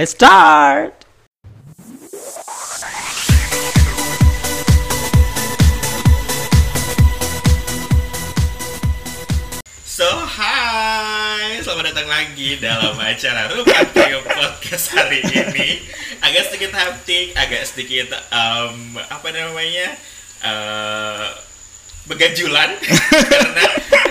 Let's start. So hi, selamat datang lagi dalam acara Rumah Trio Podcast hari ini. Agak sedikit haptik, agak sedikit um, apa namanya uh, begajulan karena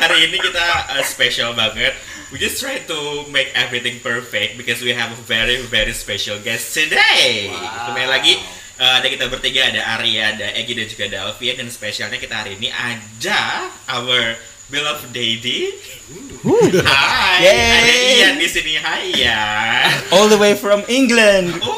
hari ini kita uh, special banget. We just try to make everything perfect because we have a very very special guest today. Kembali lagi uh, ada kita bertiga, ada Arya, ada Egie dan juga ada Alfian dan spesialnya kita hari ini ada our beloved Daddy. Hai, Yay. ada Ian di sini. Hai Ian. All the way from England. Oh.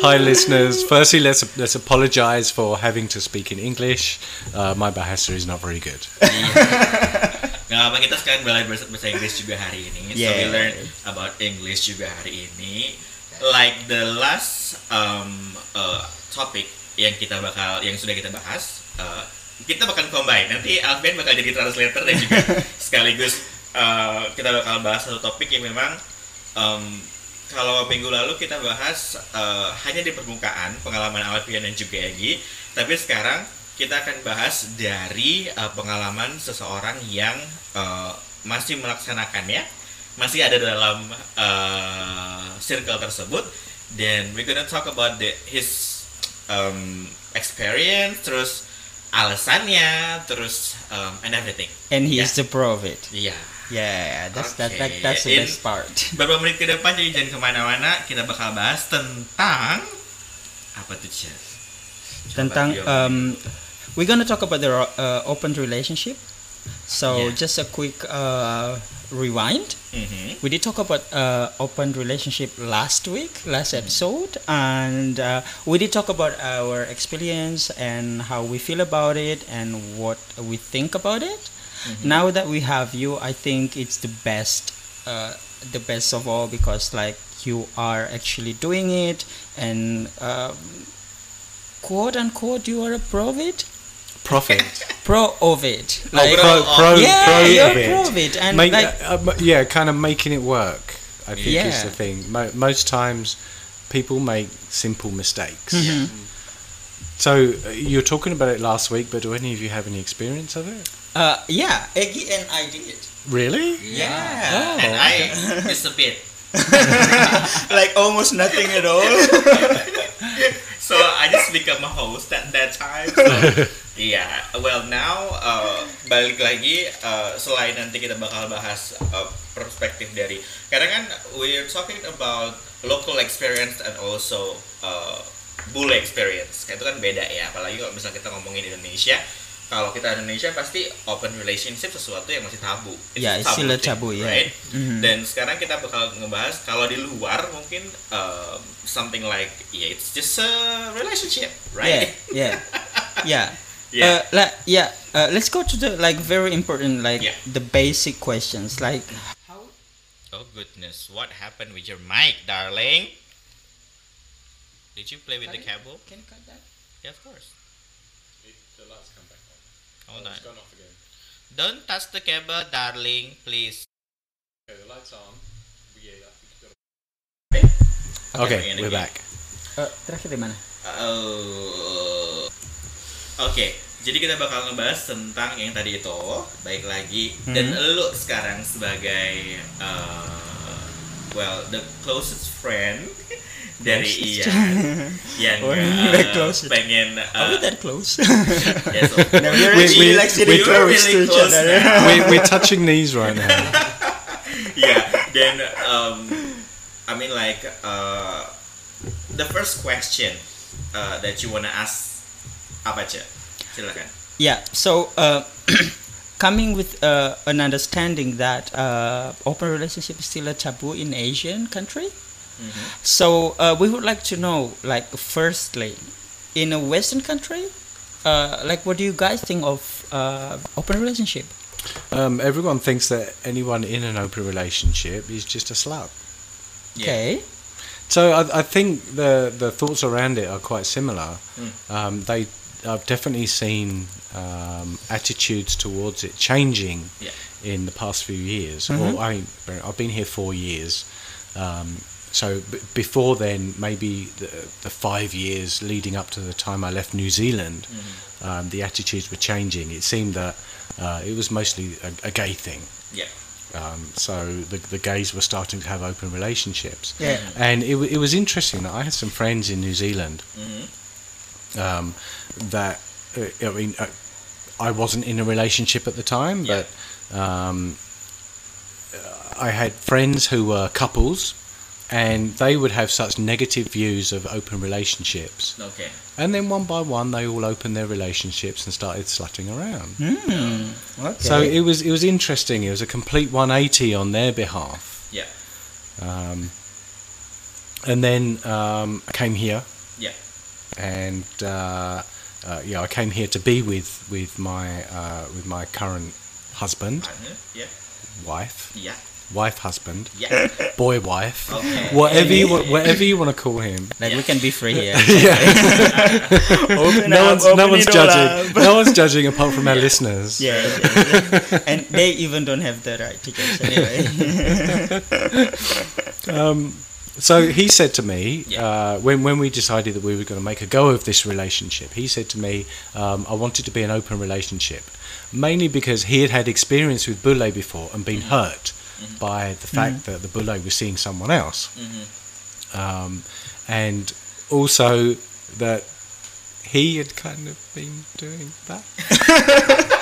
Hi, listeners. Firstly, let's let's apologise for having to speak in English. Uh, my Bahasa is not very good. Gak apa kita sekalian belajar bahasa, bahasa Inggris juga hari ini. So we Yeah. learn about English juga hari ini. Like the last um, uh, topic yang kita bakal yang sudah kita bahas, uh, kita bakal combine. Nanti Alvin bakal jadi translator dan juga sekaligus uh, kita bakal bahas satu topik yang memang um, kalau minggu lalu kita bahas uh, hanya di permukaan pengalaman Alfian dan juga Egi, tapi sekarang kita akan bahas dari uh, pengalaman seseorang yang uh, masih melaksanakannya, masih ada dalam uh, circle tersebut, dan we're gonna talk about the, his um, experience, terus alasannya, terus um, and everything. And he Yeah. is the pro of it. Iya. Yeah, that's that, Okay. that that's the In- best part. Beberapa menit ke depan jadi jangan ke mana-mana kita bakal bahas tentang apa tuh? Coba Tentang um, we're gonna talk about the uh, open relationship. So Yeah. just a quick uh, rewind. Mhm. We did talk about uh, open relationship last week, last episode, and uh, we did talk about our experience and how we feel about it and what we think about it. Now that we have you, I think it's the best, uh, the best of all because like you are actually doing it and um, quote unquote you are a pro of it, Profit. pro of it. Oh, Like, pro- pro, pro, yeah, pro you're of it. pro and Make- like uh, uh, yeah, kind of making it work. I think is the thing. Mo- most times, people make simple mistakes. Mhm. So uh, you're talking about it last week, but do any of you have any experience of it? uh, yeah, Egie and I did. Really? Yeah. Oh, and I missed a bit. like almost nothing at all. So I just become a host at that time. So, Iya, well now uh, balik lagi uh, selain nanti kita bakal bahas uh, perspektif dari karena kan we're talking about local experience and also uh, bule experience. Itu kan beda ya, apalagi kalau misalnya kita ngomongin Indonesia. Kalau kita Indonesia pasti open relationship sesuatu yang masih tabu. It's Yeah, a it's still a thing, tabu, yeah. right? Mhm. Dan sekarang kita bakal ngebahas kalau di luar mungkin um, something like yeah it's just a relationship, right? Yeah, yeah, yeah. Yeah. Uh, like, yeah. Uh, let's go to the like very important like Yeah. the basic questions like Oh goodness, what happened with your mic, darling? Did you play with the cable? Can you cut that? Yeah, of course. The lights come back on. Hold on. off again. Don't touch the cable, darling, please. Okay, the lights on. Yeah, Okay, Okay, again, we're again. back. Uh, terakhir di mana? Oh. Oke, jadi kita bakal ngebahas tentang yang tadi itu, baik lagi dan lu sekarang sebagai uh, well the closest friend dari Closest. Ian yang Oh, uh, the closest. pengen Are we uh, that close? yes, of no, we're We- actually we- like sitting we- You're close really to each close other. now. we're, we're touching knees right now. yeah then um i mean like uh the first question uh, that you wanna ask apa cek silakan Yeah. So, uh, coming with uh, an understanding that uh, open relationship is still a taboo in Asian country. So uh, we would like to know, like, firstly, in a Western country, uh, like, what do you guys think of uh, open relationship? Um, everyone thinks that anyone in an open relationship is just a slut. Okay. So I, I think the the thoughts around it are quite similar. Um, they I've definitely seen um, attitudes towards it changing Yeah. in the past few years. Well, I I've been here four years. Um, so b- before then, maybe the, the five years leading up to the time I left New Zealand, um, the attitudes were changing. It seemed that uh, it was mostly a, a gay thing. Yeah. Um, so the, the gays were starting to have open relationships. Yeah. And it, it was interesting that I had some friends in New Zealand hmm um, that, uh, I mean, uh, I wasn't in a relationship at the time, Yeah. but um, I had friends who were couples and they would have such negative views of open relationships. Okay. And then one by one, they all opened their relationships and started slutting around. Hmm. Okay. So it was it was interesting. It was a complete 180 on their behalf. Yeah. Um, and then um, I came here. Yeah. And uh, uh, yeah, I came here to be with with my uh, with my current husband, Partner. Yeah. wife, Yeah. Wife, husband, Yeah. boy, wife, Okay. whatever you whatever you want to call him. like Yeah. we can be free here. yeah. no up, one's no one's judging. up. No one's judging apart from our Yeah. listeners. Yeah, yeah, yeah. and they even don't have the right to judge anyway. Um, so he said to me Yeah. uh, when when we decided that we were going to make a go of this relationship, he said to me, um, "I wanted to be an open relationship, mainly because he had had experience with bule before and been hurt by the fact that the bule was seeing someone else, hmm um, and also that he had kind of been doing that."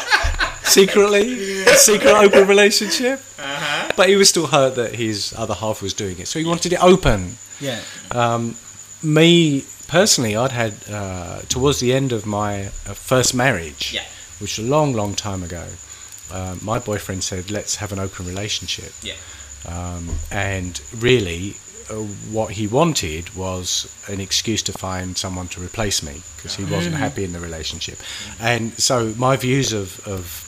Secretly, a secret open relationship, Uh-huh. but he was still hurt that his other half was doing it, so he wanted it open. yeah. Um, me personally, I'd had uh, towards the end of my uh, first marriage, Yeah. which was a long, long time ago. Uh, my boyfriend said, "Let's have an open relationship," Yeah. um, and really, uh, what he wanted was an excuse to find someone to replace me because he wasn't happy in the relationship, and so my views of of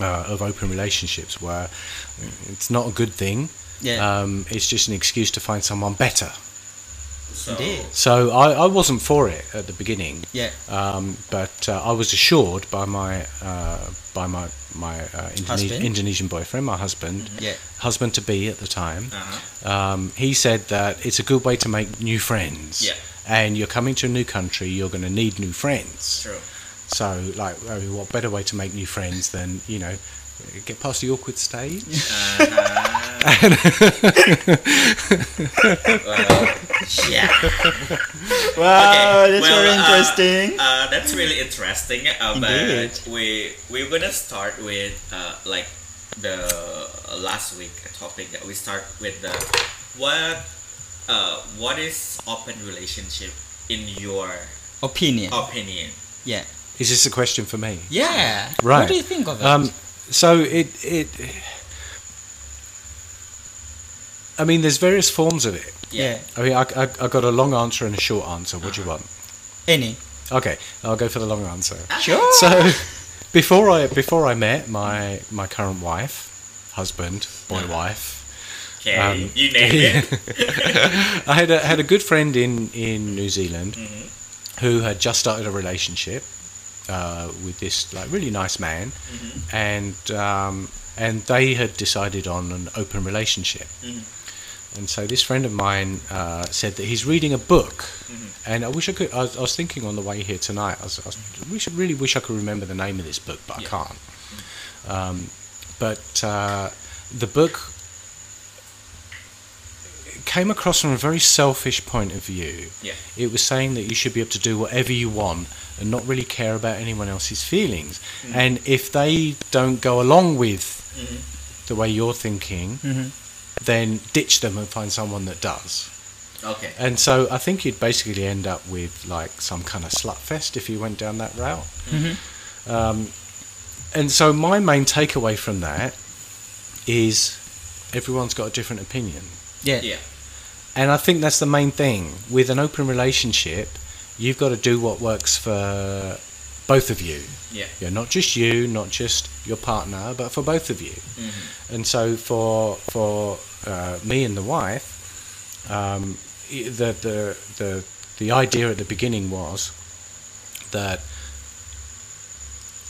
uh, of open relationships were, it's not a good thing. Yeah. Um, it's just an excuse to find someone better. So. Indeed. So I, I wasn't for it at the beginning, Yeah. um, but uh, I was assured by my uh, by my my uh, Indone- Indonesian boyfriend, my husband, Yeah. husband to be at the time. Uh-huh. Um, he said that it's a good way to make new friends. Yeah. And you're coming to a new country, you're going to need new friends. True. So, like, I mean, what better way to make new friends than you know, get past the awkward stage? Well, yeah. Wow, Okay, that's well, very uh, interesting. Uh, that's really interesting. Uh, Indeed. but we we're gonna start with uh, like the last week topic that we start with the what uh, what is open relationship in your Opinion. opinion? Yeah. Is this a question for me? Yeah. Right. What do you think of it? Um, so it it. I mean, there's various forms of it. yeah. I mean, I, I, I got a long answer and a short answer. What do you want? Any. Okay, I'll go for the long answer. Sure. So, before I before I met my my current wife, husband, boy, wife, Okay, Um, you name it. I had a had a good friend in in New Zealand Mhm. who had just started a relationship uh, with this like really nice man, Mhm. and um, and they had decided on an open relationship. Mhm. And so this friend of mine uh, said that he's reading a book, Mhm. and I wish I could. I was, I was thinking on the way here tonight. I, was, I was, wish, really wish I could remember the name of this book, but Yeah. I can't. Um, but uh, the book came across from a very selfish point of view. Yeah. It was saying that you should be able to do whatever you want and not really care about anyone else's feelings. Mm. And if they don't go along with Mhm. the way you're thinking, hmm then ditch them and find someone that does. Okay. And so I think you'd basically end up with like some kind of slut fest if you went down that route. hmm Um, and so my main takeaway from that is everyone's got a different opinion. Yeah. Yeah. And I think that's the main thing. With an open relationship, you've got to do what works for both of you. Yeah. Yeah, not just you, not just your partner, but for both of you. Mhm. And so for for uh, me and the wife, um, the, the the the idea at the beginning was that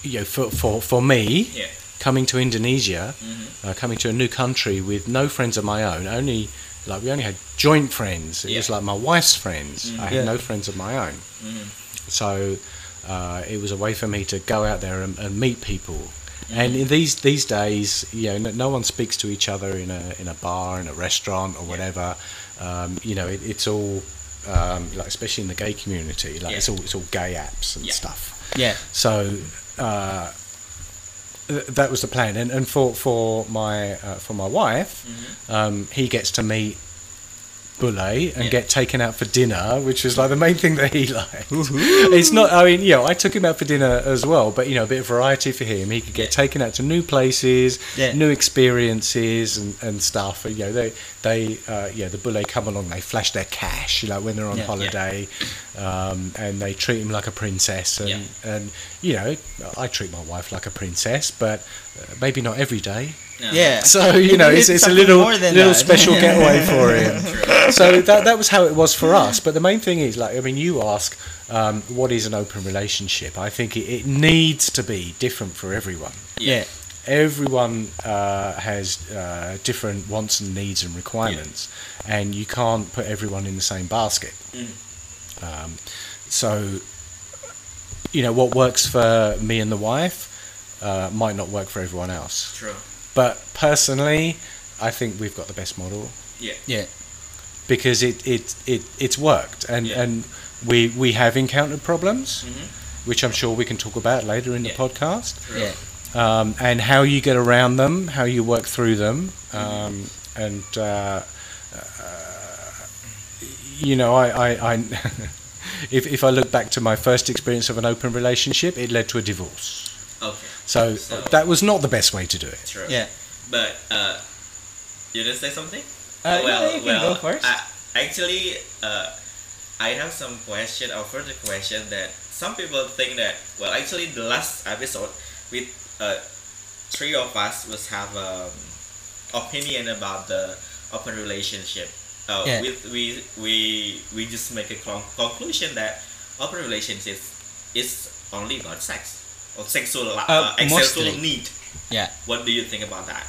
you know for for, for me Yeah. Coming to Indonesia, Mhm. uh, coming to a new country with no friends of my own, only like we only had joint friends. It was like my wife's friends. I had Yeah. no friends of my own. Mhm. So uh, it was a way for me to go out there and, and meet people. And in these these days, you know, no, one speaks to each other in a in a bar, in a restaurant, or whatever. Um, you know, it, it's all um, like, especially in the gay community, like it's all it's all gay apps and Yeah. stuff. Yeah. So uh, that was the plan, and and for for my uh, for my wife, um, he gets to meet Bule and Yeah. get taken out for dinner, which was like the main thing that he liked. It's not. I mean, you know, I took him out for dinner as well, but you know, a bit of variety for him. He could get taken out to new places, Yeah. new experiences, and, and stuff. And, you know, they they uh, yeah, the Bule come along. They flash their cash, you know, when they're on Yeah. holiday, um, and they treat him like a princess. And Yeah. and you know, I treat my wife like a princess, but maybe not every day. Yeah. So you know, it's, it's a little little that. special getaway for him. so that that was how it was for us. But the main thing is, like, I mean, you ask, um, what is an open relationship? I think it, it needs to be different for everyone. Yeah. Everyone uh, has uh, different wants and needs and requirements, and you can't put everyone in the same basket. Mm. Um, so, you know, what works for me and the wife uh, might not work for everyone else. True. But personally, I think we've got the best model Yeah. Yeah. because it it, it it's worked and Yeah. and we we have encountered problems, Mhm. which I'm sure we can talk about later in the podcast, True. Yeah. um, and how you get around them, how you work through them, um, and uh, uh, you know, I I. I If, if I look back to my first experience of an open relationship, it led to a divorce. Okay. So, So- that was not the best way to do it. True. Yeah. But uh, you didn't say something? Uh, well, yeah, you can well, go first. I, actually, uh, I have some question or further question that some people think that. Well, actually, the last episode with uh, three of us was have um, opinion about the open relationship. Uh, Yeah. with, we we we just make a conclusion that open relationship is only about sex or sexual uh, Uh, uh, sexual need. Yeah. What do you think about that?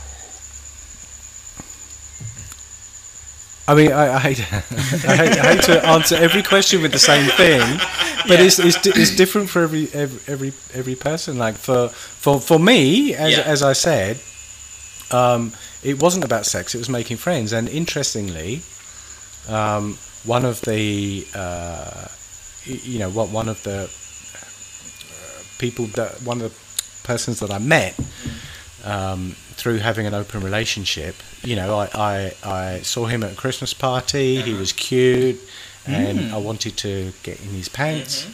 I mean, I, I, hate, I, hate, I hate to answer every question with the same thing, but it's, it's, it's different for every, every every every person. Like for for for me, as Yeah. as I said, um, it wasn't about sex; it was making friends. And interestingly, um, one of the uh, you know what one of the uh, people that one of the persons that I met um, through having an open relationship. You know, I, I, I saw him at a Christmas party. He was cute, and I wanted to get in his pants,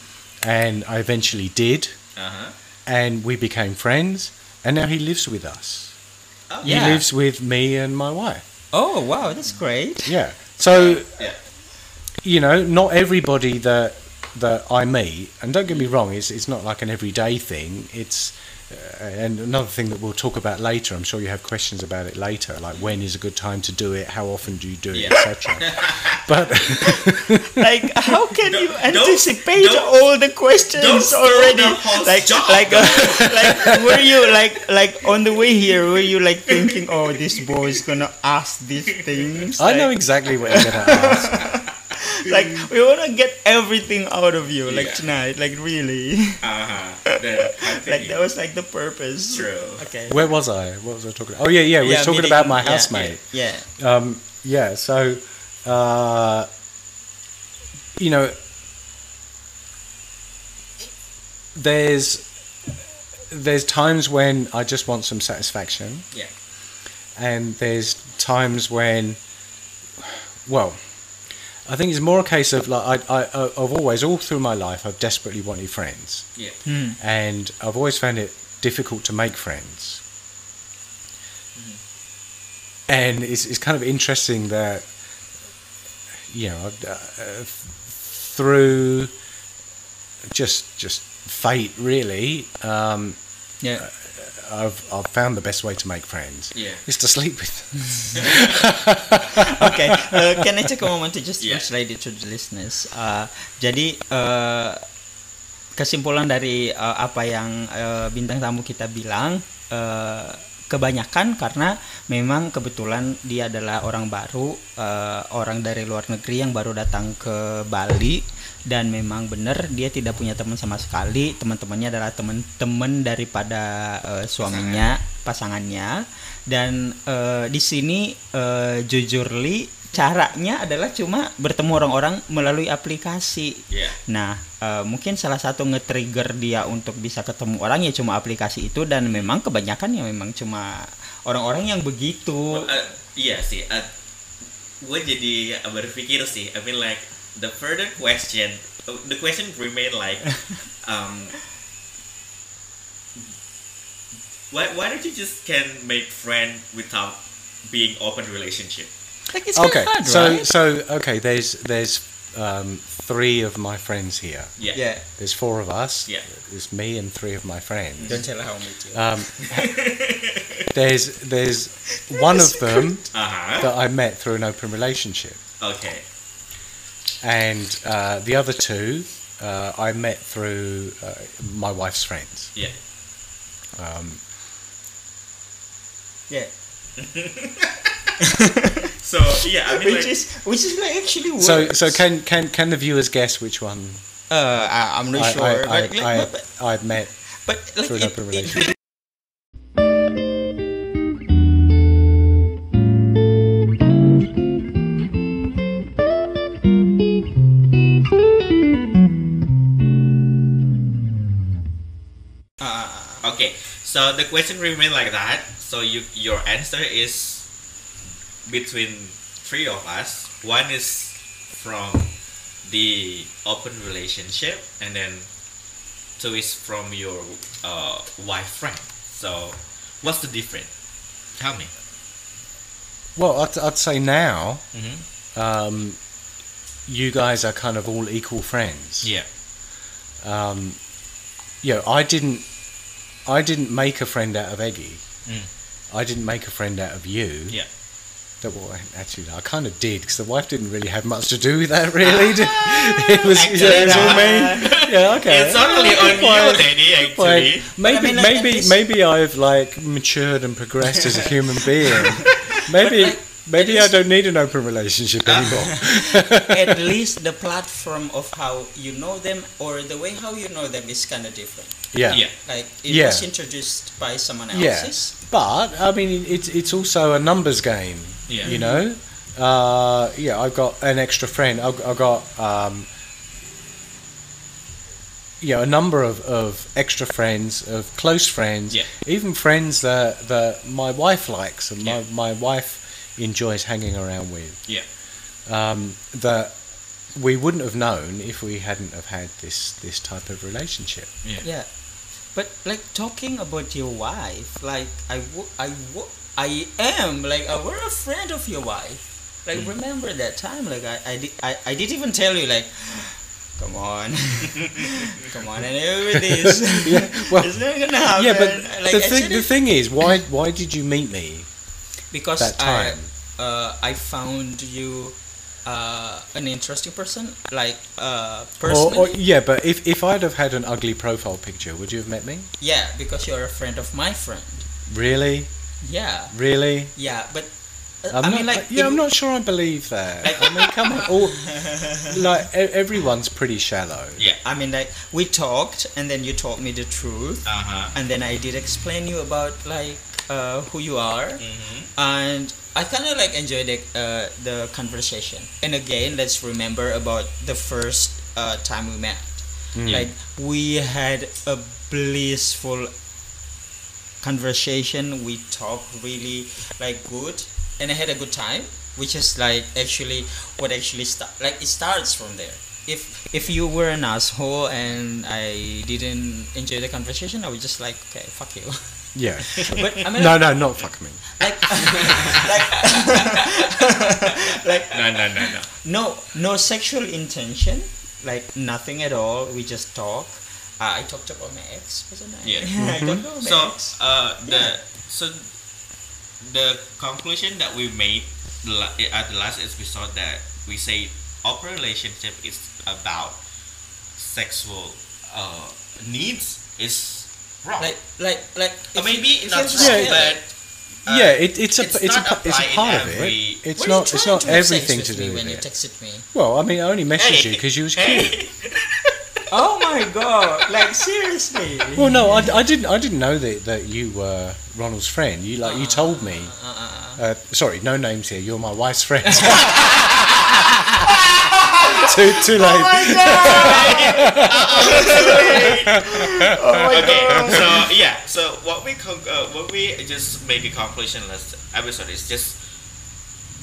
and I eventually did, Uh huh. and we became friends. And now he lives with us. Oh, Yeah. He lives with me and my wife. Oh wow, that's great. Yeah. So Yeah. you know, not everybody that that I meet, and don't get me wrong, it's it's not like an everyday thing. It's uh, and another thing that we'll talk about later. I'm sure you have questions about it later, like when is a good time to do it, how often do you do it, Yeah. etc. But Like, how can you anticipate don't- all the questions don't already? Like, job. like, uh, like, were you like, like on the way here? Were you like thinking, oh, this boy is gonna ask these things? I know exactly what you're going to ask. like we want to get everything out of you like Yeah. tonight like really Uh-huh. Like that was like the purpose True. okay Where was I? What was I talking about? Oh yeah, yeah. We Yeah, were talking meeting- about my yeah, housemate. yeah Um, yeah, so, uh, you know, there's there's times when I just want some satisfaction, Yeah. and there's times when, well, I think it's more a case of like I, I I've always all through my life I've desperately wanted friends, Yeah. Hmm. and I've always found it difficult to make friends. And it's, it's kind of interesting that, you know, uh, uh, through just just fate, really, um, yeah I've, I've found the best way to make friends Yeah. is to sleep with them. okay uh, can I take a moment to just Yeah. translate it to the listeners uh, jadi uh, kesimpulan dari uh, apa yang uh, bintang tamu kita bilang uh, kebanyakan karena memang kebetulan dia adalah orang baru eh, orang dari luar negeri yang baru datang ke Bali. Dan memang benar dia tidak punya teman sama sekali. Teman-temannya adalah teman-teman daripada eh, suaminya pasangannya. dan eh, di sini eh, jujurly caranya adalah cuma bertemu orang-orang melalui aplikasi Iya. Nah, eh, mungkin salah satu nge-trigger dia untuk bisa ketemu orang ya cuma aplikasi itu dan memang kebanyakan ya memang cuma orang-orang yang begitu. Uh, iya sih. Uh, gue jadi berpikir sih. I mean like the further question, uh, the question remain like, um, why why don't you just can make friend without being open relationship? Like it's Okay, hard, so right? so okay. There's there's um, three of my friends here. Yeah. yeah. There's four of us. Yeah. There's me and three of my friends. Don't tell her how much. you- Um, there's there's one of them Uh huh. that I met through an open relationship, Okay. and uh, the other two uh, I met through uh, my wife's friends. Yeah. Um, yeah. So yeah, I mean Which like, is which is like actually works. so so can can can the viewers guess which one uh, I, I'm not I, sure, I, but, I, like, I, but, I'd met but like through an it- open it- relationship? uh, Okay, so the question remain like that. So you your answer is between three of us. One is from the open relationship, and then two is from your uh, wife friend. So what's the difference? Tell me. Well, I'd, I'd say now Mhm. um, you guys are kind of all equal friends. Yeah. Um, you know, I didn't, I didn't make a friend out of Egie. Mm. I didn't make a friend out of you. Yeah. That well, actually, I kind of did because the wife didn't really have much to do with that. Really, ah, it was, Actually, it was all no. me. Yeah, okay. It's only on you, Fine. Daddy. Like, maybe, I mean, like, maybe, at least- maybe I've like matured and progressed as a human being. Maybe, maybe at I don't need an open relationship ah. anymore. at least the platform of how you know them or the way how you know them is kind of different. yeah. Yeah. Like it Yeah. was introduced by someone Yeah. else's. But I mean, it's it's also a numbers game. Yeah. You know, uh, yeah. I've got an extra friend. I've, I've got um, you know a number of, of extra friends, of close friends, Yeah. even friends that that my wife likes and Yeah. my my wife enjoys hanging around with. Yeah. Um, that we wouldn't have known if we hadn't have had this this type of relationship. Yeah. Yeah. But like talking about your wife, like I wo- I wo- I am like I were a friend of your wife. Like Hmm. remember that time? Like I I, did, I I didn't even tell you like. Come on, come on, and with this, Yeah, well, it's not gonna happen. yeah, but like, the thing the thing is, why why did you meet me? because that time. I, uh, I found you uh, an interesting person, like uh, Or, or yeah, but if, if I'd have had an ugly profile picture, would you have met me? yeah, because you're a friend of my friend. Really, Yeah, really? yeah, but uh, I'm I not, mean, like, yeah, it- I'm not sure I believe that. Like, I mean, come on, all, like e- everyone's pretty shallow. Yeah. I mean, like we talked, and then you told me the truth, Uh huh. and then I did explain you about like uh, who you are, Mm-hmm. and I kind of like enjoyed the, uh, the conversation. And again, let's remember about the first uh, time we met. Mm. Like we had a blissful conversation. We talked really like good, and I had a good time. Which is like actually what actually start like it starts from there. If if you were an asshole and I didn't enjoy the conversation, I would just like okay, fuck you. Yeah. but I mean, No, no, not fuck me. like, like, like No, no, no, no. no no sexual intention like nothing at all we just talk i talked about my ex wasn't i Yeah. i talked about my So, ex uh, the Yeah. so the conclusion that we made la- at the last episode that we say open relationship is about sexual uh, needs is wrong. like like like Uh, if maybe it's not you wrong, feel but uh, yeah, it, it's a it's it's, a not it's a apply in part of it. It's What are you not it's not to have sex everything with to me do with when you it. texted me. Well, I mean, I only messaged Hey, you because you was hey. cute. Oh my god! Like seriously? Well, no, I, I didn't I didn't know that, that you were Ronald's friend. You like you told me. Uh, uh, uh. Uh, sorry, no names here. You're my wife's friend. too too late. Oh my god! okay, so yeah, so what we con- uh, what we just maybe conclusionless episode is just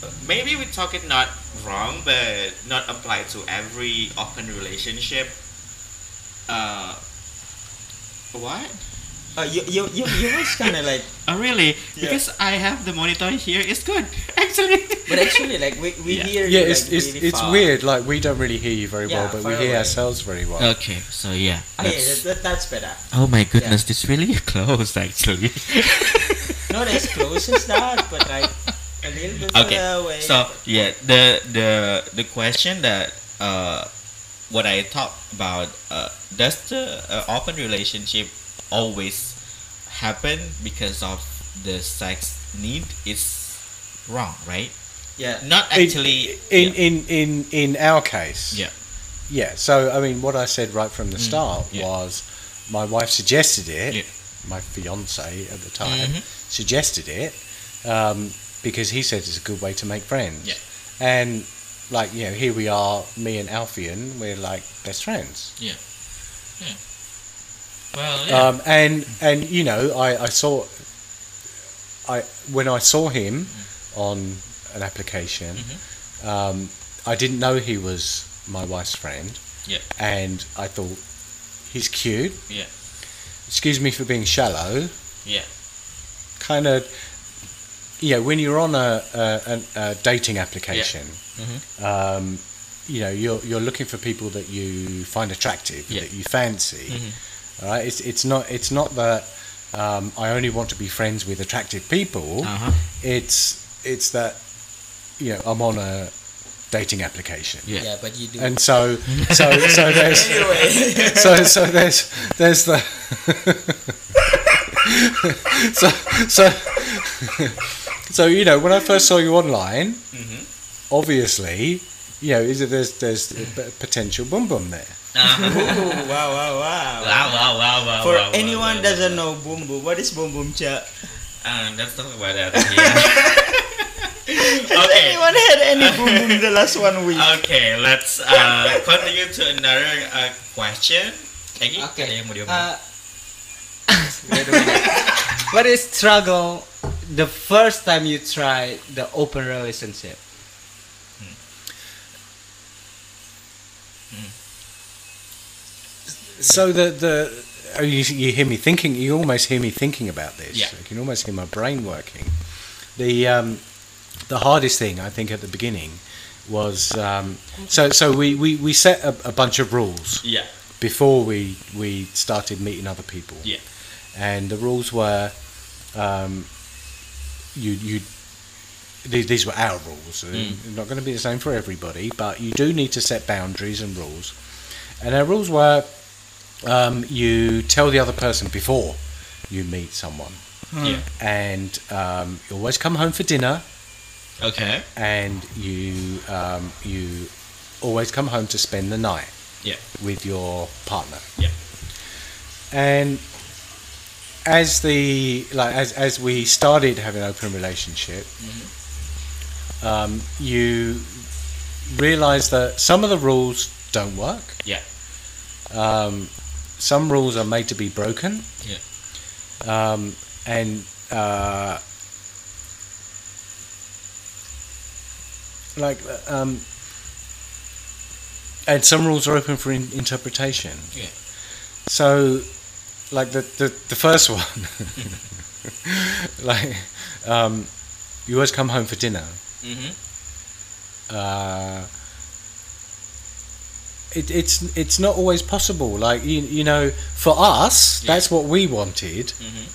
uh, maybe we talk it not wrong, but not apply to every open relationship. Uh, what? Uh, you, you, you, you was kind of like, Oh really? Yeah. Because I have the monitor here. It's good actually. but actually, like we, we Yeah. hear Yeah, you, it's like, it's, really it's far. weird. Like we don't really hear you very Yeah, well, but we hear away. ourselves very well. okay, so yeah. Oh, that's- that, that, that's better. oh my goodness, this really close actually. Not as close as that, but like a little bit okay further away. so yeah the the the question that uh what i talked about uh does the uh, open relationship always happen because of the sex need is wrong right yeah, not actually in, yeah. in in in our case, Yeah. yeah. So I mean, what I said right from the start yeah. was, my wife suggested it. Yeah. My fiance at the time Mhm. suggested it um, because he said it's a good way to make friends. Yeah. And like you know, here we are, me and Alfian, we're like best friends. Yeah yeah well Um, and and you know, I, I saw, I when I saw him on an application, Mm-hmm. um, I didn't know he was my wife's friend. Yeah. And I thought he's cute. Yeah. Excuse me for being shallow. Yeah. Kind of. You know, when you're on a, a, a dating application, Mhm. um, you know, you're you're looking for people that you find attractive, Yeah. that you fancy. Mhm. All right, it's it's not it's not that um, I only want to be friends with attractive people. uh-huh It's it's that you know I'm on a dating application, yeah yeah, but you do. and so so so there's so so there's there's the so so so you know when I first saw you online, Mhm. obviously you know is it there's there's a p- potential boom boom there. uh-huh. Ooh, wow, wow, wow. wow wow wow wow For wow, wow, anyone wow, doesn't wow. know boom boom, what is boom boom cha? uh, let's talk about that here. Has okay anyone had any boom boom the last one week? Okay, let's uh, continue to another uh, question. Egie, Okay. ada yang mau diomongin? Uh, wait a minute. what is struggle the first time you try the open relationship? So the the oh, you, you hear me thinking. You almost hear me thinking about this. Yeah. You can almost hear my brain working. The um, the hardest thing I think at the beginning was um, so so we, we, we set a, a bunch of rules yeah, before we we started meeting other people. Yeah. And the rules were um, you you these, these were our rules. Mm. Not going to be the same for everybody, but you do need to set boundaries and rules. And our rules were um, you tell the other person before you meet someone, yeah. and um, you always come home for dinner, Okay. and you um, you always come home to spend the night Yeah. with your partner. Yeah. And as the like as as we started having an open relationship, um, you realize that some of the rules don't work. Yeah. Um, some rules are made to be broken. Yeah. Um, and uh, like um, and some rules are open for in- interpretation. Yeah. So, like the the, the first one, like um, you always come home for dinner. Mm-hmm. Uh, it, it's it's not always possible. Like you, you know, for us, Yeah. that's what we wanted. Mm-hmm.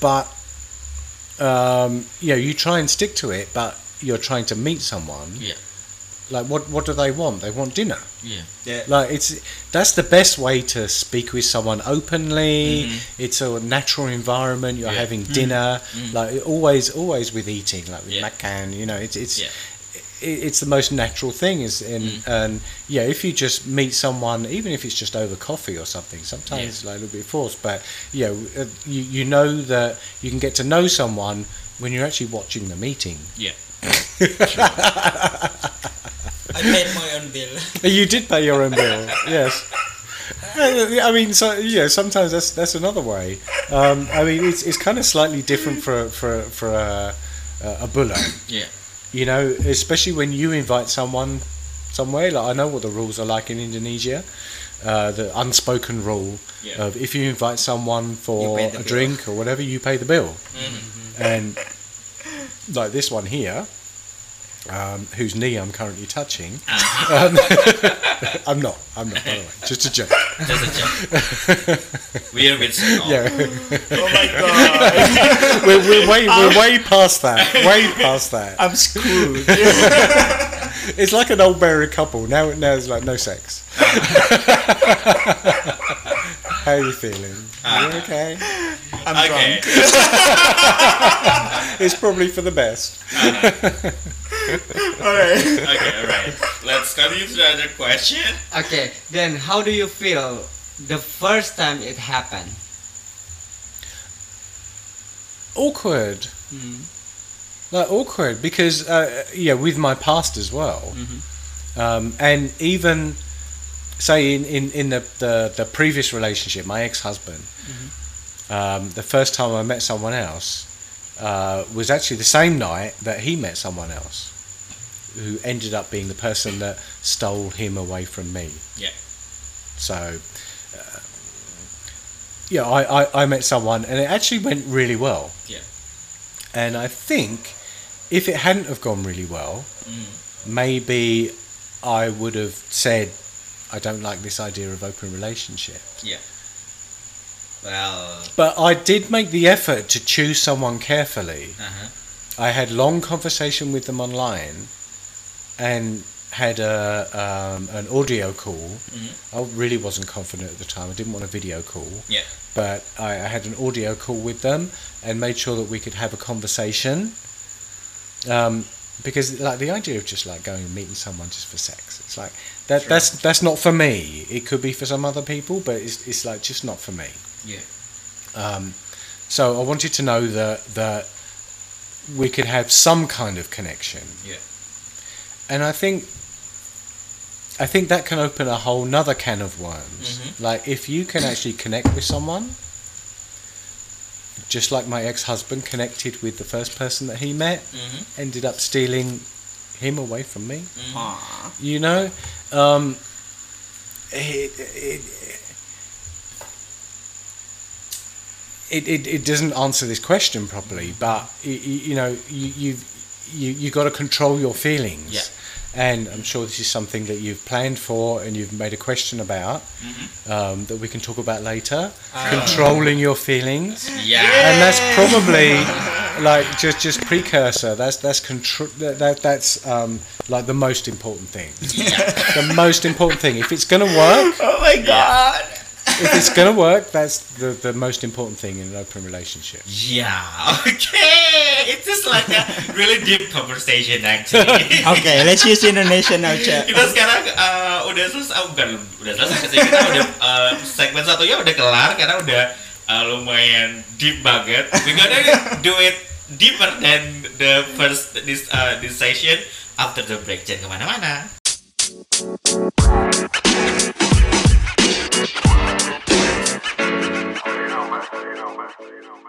But um, you know, you try and stick to it, but you're trying to meet someone. Yeah. Like what what do they want? They want dinner. Yeah. Yeah. Like it's that's the best way to speak with someone openly. Mhm. It's a natural environment. You're Yeah. having dinner. Mhm. Like always, always with eating, like with Yeah. makan. You know, it's it's Yeah. it's the most natural thing. Is and Mm. and yeah, if you just meet someone, even if it's just over coffee or something, sometimes it's like a little bit forced. But yeah, uh, you you know that you can get to know someone when you're actually watching the meeting. Yeah. I paid my own bill. You did pay your own bill, yes. Uh, I mean, so yeah. Sometimes that's that's another way. Um, I mean, it's it's kind of slightly different for for for a a bule. Yeah. You know, especially when you invite someone somewhere. Like I know what the rules are like in Indonesia. Uh, the unspoken rule Yeah. of if you invite someone for a bill. drink or whatever, you pay the bill. Mhm. And like this one here, um, whose knee I'm currently touching. Ah. Um, I'm not. I'm not. By the way, just a joke. Just a joke. We are with Sir Yeah, oh my god. we're, we're way we're ah. way past that. Way past that. I'm screwed. It's like an old married couple. Now, now it's like no sex. Ah. How are you feeling? You okay? I'm Okay. drunk. It's probably for the best. Alright. Okay, alright. Let's continue to the other question. Okay, then how do you feel the first time it happened? Awkward. Mm. Like awkward because uh, yeah, with my past as well, Mhm. um, and even say in, in, in the, the, the previous relationship, my ex husband, um, the first time I met someone else uh, was actually the same night that he met someone else, who ended up being the person that stole him away from me. Yeah. So. Uh, yeah, I, I, I met someone and it actually went really well. Yeah. And I think if it hadn't have gone really well, Mm. maybe I would have said, I don't like this idea of open relationship. Yeah. Well. But I did make the effort to choose someone carefully. Uh-huh. I had long conversation with them online and had a um, an audio call. Mhm. I really wasn't confident at the time. I didn't want a video call. Yeah. But I, I had an audio call with them and made sure that we could have a conversation. Um, because like the idea of just like going and meeting someone just for sex, it's like that. Sure. That's that's not for me. It could be for some other people, but it's it's like just not for me. Yeah. Um, so I wanted to know that that we could have some kind of connection. Yeah. And I think I think that can open a whole nother can of worms. Mhm. Like if you can actually connect with someone, just like my ex-husband connected with the first person that he met, Mm-hmm. ended up stealing him away from me. Aw. You know, um, it, it, it, it, it doesn't answer this question properly, but you, you know, you you've, you you got to control your feelings. Yeah. And I'm sure this is something that you've planned for and you've made a question about Mm-hmm. um, that we can talk about later. Controlling your feelings, Yeah. and that's probably like just just precursor. That's that's control. That, that that's um, like the most important thing. the most important thing. If it's gonna work, Oh my god. If it's gonna work, that's the the most important thing in an open relationship. Yeah. Okay. It is like a really deep conversation actually. Okay, let's use Indonesian now, Cak. kita sekarang uh, udah selesai, oh, bukan udah selesai sih kita udah uh, segmen satunya udah kelar karena udah uh, lumayan deep banget. We gonna do it deeper than the first this uh, this session after the break. Jangan ke mana-mana. You know,